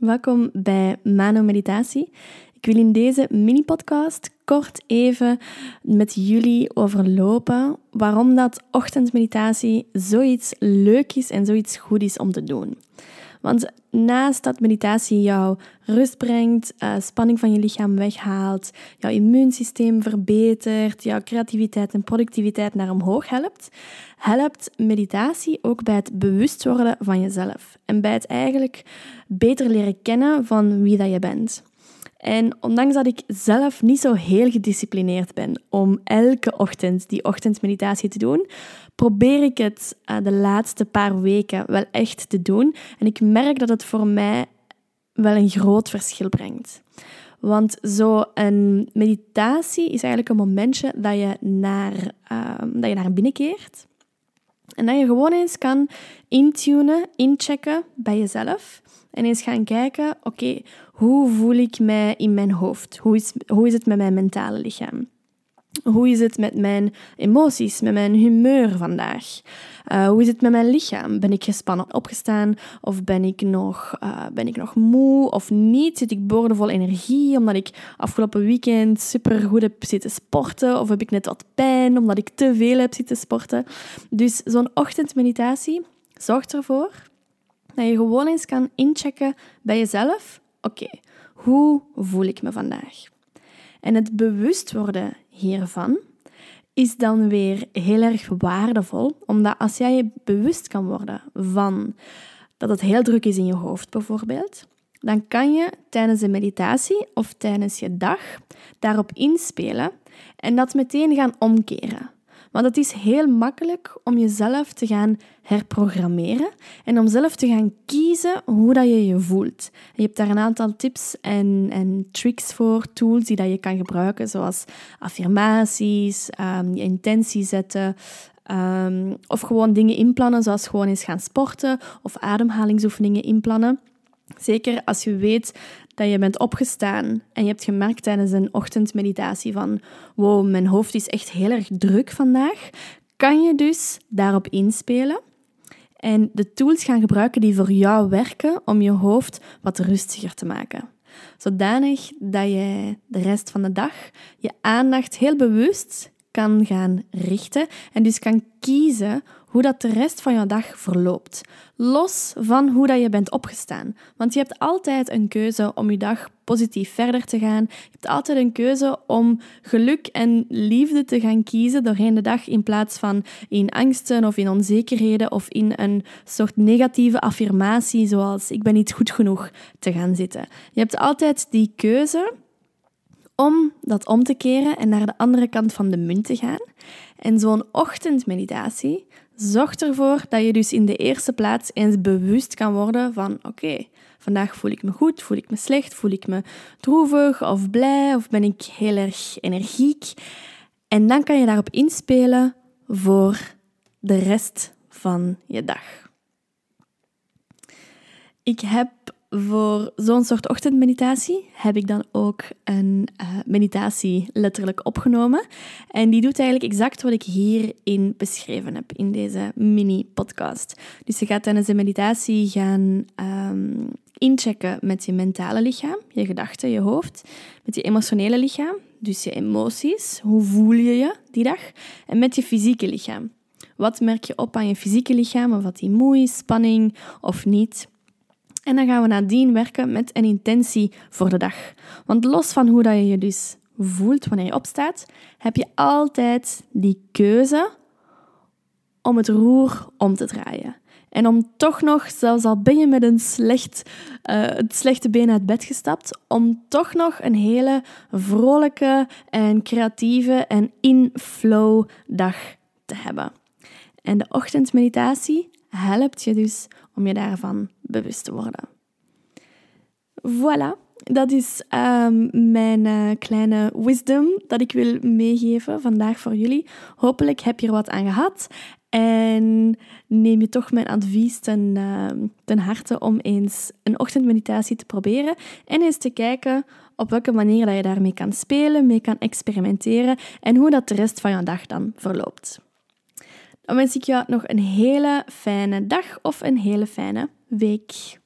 welkom bij Mano Meditatie. Ik wil in deze mini-podcast kort even met jullie overlopen waarom dat ochtendmeditatie zoiets leuk is en zoiets goed is om te doen. Want naast dat meditatie jou rust brengt, uh, spanning van je lichaam weghaalt, jouw immuunsysteem verbetert, jouw creativiteit en productiviteit naar omhoog helpt, helpt meditatie ook bij het bewust worden van jezelf en bij het eigenlijk beter leren kennen van wie dat je bent. En ondanks dat ik zelf niet zo heel gedisciplineerd ben om elke ochtend die ochtendmeditatie te doen, probeer ik het uh, de laatste paar weken wel echt te doen. En ik merk dat het voor mij wel een groot verschil brengt. Want zo'n meditatie is eigenlijk een momentje dat je naar, uh, dat je naar binnen keert. En dat je gewoon eens kan intunen, inchecken bij jezelf. En eens gaan kijken, oké, hoe voel ik mij in mijn hoofd? Hoe is, hoe is het met mijn mentale lichaam? Hoe is het met mijn emoties, met mijn humeur vandaag? Uh, hoe is het met mijn lichaam? Ben ik gespannen opgestaan of ben ik nog, uh, ben ik nog moe of niet? Zit ik boordevol energie omdat ik afgelopen weekend super goed heb zitten sporten? Of heb ik net wat pijn omdat ik te veel heb zitten sporten? Dus zo'n ochtendmeditatie zorgt ervoor dat je gewoon eens kan inchecken bij jezelf. Oké, hoe voel ik me vandaag? En het bewust worden hiervan is dan weer heel erg waardevol, omdat als jij je bewust kan worden van dat het heel druk is in je hoofd bijvoorbeeld, dan kan je tijdens de meditatie of tijdens je dag daarop inspelen en dat meteen gaan omkeren. Want het is heel makkelijk om jezelf te gaan herprogrammeren en om zelf te gaan kiezen hoe dat je je voelt. je hebt daar een aantal tips en, en tricks voor, tools die dat je kan gebruiken, zoals affirmaties, um, je intentie zetten, um, of gewoon dingen inplannen, zoals gewoon eens gaan sporten of ademhalingsoefeningen inplannen. Zeker als je weet dat je bent opgestaan en je hebt gemerkt tijdens een ochtendmeditatie van wow, mijn hoofd is echt heel erg druk vandaag, kan je dus daarop inspelen en de tools gaan gebruiken die voor jou werken om je hoofd wat rustiger te maken. Zodanig dat je de rest van de dag je aandacht heel bewust kan gaan richten en dus kan kiezen hoe dat de rest van jouw dag verloopt. Los van hoe dat je bent opgestaan. Want je hebt altijd een keuze om je dag positief verder te gaan. Je hebt altijd een keuze om geluk en liefde te gaan kiezen doorheen de dag in plaats van in angsten of in onzekerheden of in een soort negatieve affirmatie zoals ik ben niet goed genoeg te gaan zitten. Je hebt altijd die keuze om dat om te keren en naar de andere kant van de munt te gaan. En zo'n ochtendmeditatie zorgt ervoor dat je dus in de eerste plaats eens bewust kan worden van oké, vandaag voel ik me goed, voel ik me slecht, voel ik me droevig of blij of ben ik heel erg energiek. En dan kan je daarop inspelen voor de rest van je dag. Ik heb voor zo'n soort ochtendmeditatie heb ik dan ook een uh, meditatie letterlijk opgenomen. En die doet eigenlijk exact wat ik hierin beschreven heb, in deze mini-podcast. Dus je gaat tijdens de meditatie gaan um, inchecken met je mentale lichaam, je gedachten, je hoofd, met je emotionele lichaam, dus je emoties, hoe voel je je die dag, en met je fysieke lichaam. Wat merk je op aan je fysieke lichaam, of wat die moe is, spanning of niet? En dan gaan we nadien werken met een intentie voor de dag. Want los van hoe dat je je dus voelt wanneer je opstaat, heb je altijd die keuze om het roer om te draaien. En om toch nog, zelfs al ben je met een slecht, uh, het slechte been uit bed gestapt, om toch nog een hele vrolijke en creatieve en in-flow dag te hebben. En de ochtendmeditatie helpt je dus om je daarvan bewust te worden. Voilà, dat is um, mijn uh, kleine wisdom dat ik wil meegeven vandaag voor jullie. Hopelijk heb je er wat aan gehad en neem je toch mijn advies ten, uh, ten harte om eens een ochtendmeditatie te proberen en eens te kijken op welke manier dat je daarmee kan spelen, mee kan experimenteren en hoe dat de rest van je dag dan verloopt. Dan wens ik jou nog een hele fijne dag of een hele fijne week.